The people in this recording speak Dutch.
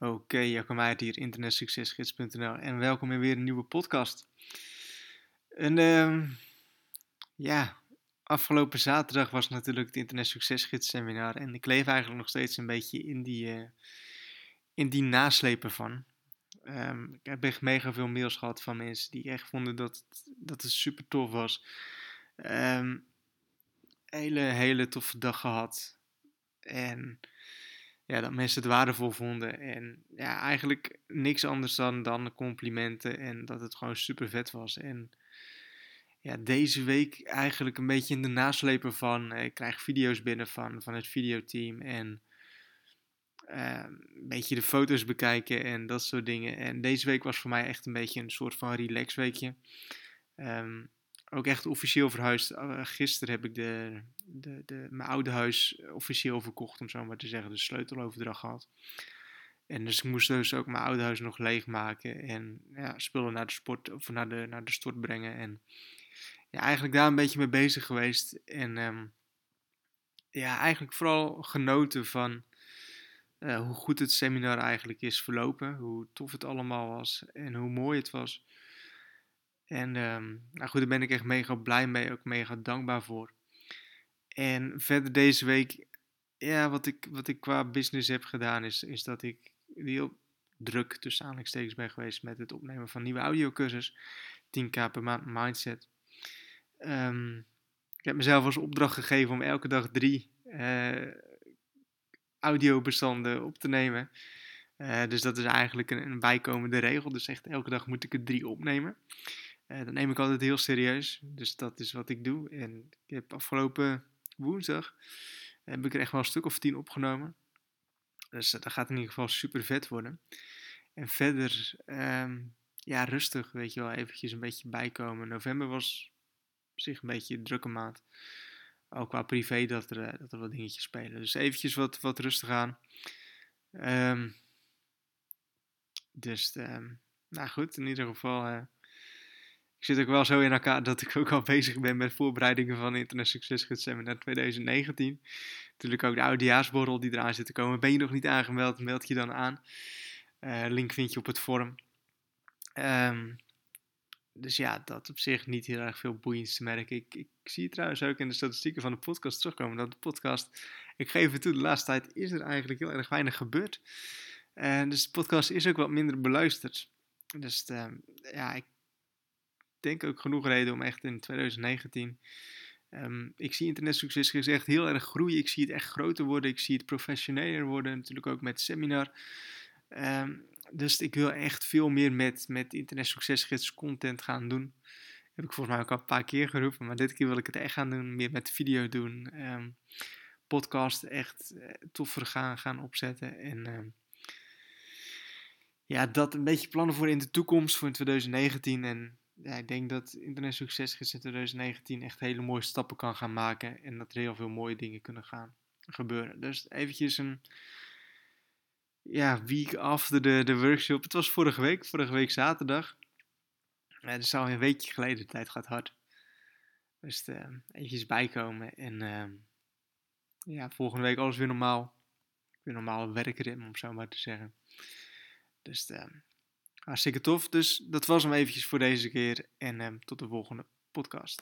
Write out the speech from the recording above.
Oké, okay, Jacco hier, internetsuccesgids.nl en welkom in weer een nieuwe podcast. En uh, ja, afgelopen zaterdag was natuurlijk het Internet Succesgids seminar en ik leef eigenlijk nog steeds een beetje in die, uh, in die naslepen van. Um, ik heb echt mega veel mails gehad van mensen die echt vonden dat, dat het super tof was. Um, hele, hele toffe dag gehad. En ja, dat mensen het waardevol vonden. En ja, eigenlijk niks anders dan, dan complimenten en dat het gewoon super vet was. En ja, deze week eigenlijk een beetje in de naslepen van. Ik krijg video's binnen van, van het videoteam en uh, een beetje de foto's bekijken en dat soort dingen. En deze week was voor mij echt een beetje een soort van relax weekje. Um, ook echt officieel verhuisd. Uh, gisteren heb ik de, de, de, mijn oude huis officieel verkocht, om zo maar te zeggen. De sleuteloverdracht gehad. En dus ik moest dus ook mijn oude huis nog leegmaken. En ja, spullen naar de sport of naar de, naar de stort brengen. En ja, eigenlijk daar een beetje mee bezig geweest. En um, ja, eigenlijk vooral genoten van uh, hoe goed het seminar eigenlijk is verlopen. Hoe tof het allemaal was en hoe mooi het was. En um, nou goed, daar ben ik echt mega blij mee, ook mega dankbaar voor. En verder deze week, ja, wat ik, wat ik qua business heb gedaan, is, is dat ik heel druk tussen aanhalingstekens ben geweest met het opnemen van nieuwe audiocursus. 10k per maand mindset. Um, ik heb mezelf als opdracht gegeven om elke dag drie uh, audiobestanden op te nemen. Uh, dus dat is eigenlijk een, een, bijkomende regel. Dus echt elke dag moet ik er drie opnemen. Uh, dat neem ik altijd heel serieus. Dus dat is wat ik doe. En ik heb afgelopen woensdag heb ik er echt wel een stuk of tien opgenomen. Dus dat gaat in ieder geval super vet worden. En verder, um, ja, rustig, weet je wel, eventjes een beetje bijkomen. November was op zich een beetje een drukke maand. Ook qua privé dat er, eh, dat er wat dingetjes spelen. Dus eventjes wat, wat rustig aan. Um, dus, um, nou goed, in ieder geval... ik zit ook wel zo in elkaar dat ik ook al bezig ben met voorbereidingen van Internet Succesgids Seminar 2019. Natuurlijk ook de oudejaarsborrel die eraan zit te komen. Ben je nog niet aangemeld, meld je dan aan. Uh, link vind je op het forum. Um, dus ja, dat op zich niet heel erg veel boeiends te merken. Ik, ik zie trouwens ook in de statistieken van de podcast terugkomen dat de podcast, ik geef het toe, de laatste tijd is er eigenlijk heel erg weinig gebeurd. Uh, dus de podcast is ook wat minder beluisterd. Dus uh, ja, ik denk ook genoeg reden om echt in 2019. Um, ik zie internetsucces gezegd heel erg groeien. Ik zie het echt groter worden. Ik zie het professioneler worden. Natuurlijk ook met seminar. Um, dus ik wil echt veel meer met, met internetsuccesgids content gaan doen. Heb ik volgens mij ook al een paar keer geroepen. Maar dit keer wil ik het echt gaan doen. Meer met video doen. Um, podcast echt uh, toffer gaan, gaan opzetten. En ja, dat een beetje plannen voor in de toekomst. Voor in 2019. En ja, ik denk dat Internet Succesgids in 2019 echt hele mooie stappen kan gaan maken. En dat er heel veel mooie dingen kunnen gaan gebeuren. Dus eventjes een ja, week after de, de workshop. Het was vorige week, vorige week zaterdag. Ja, dus al een weekje geleden, de tijd gaat hard. Dus uh, eventjes bijkomen. En uh, ja, volgende week alles weer normaal. Weer normaal werkritme, om zo maar te zeggen. Dus uh, Hartstikke tof. Dus dat was hem eventjes voor deze keer. En um, tot de volgende podcast.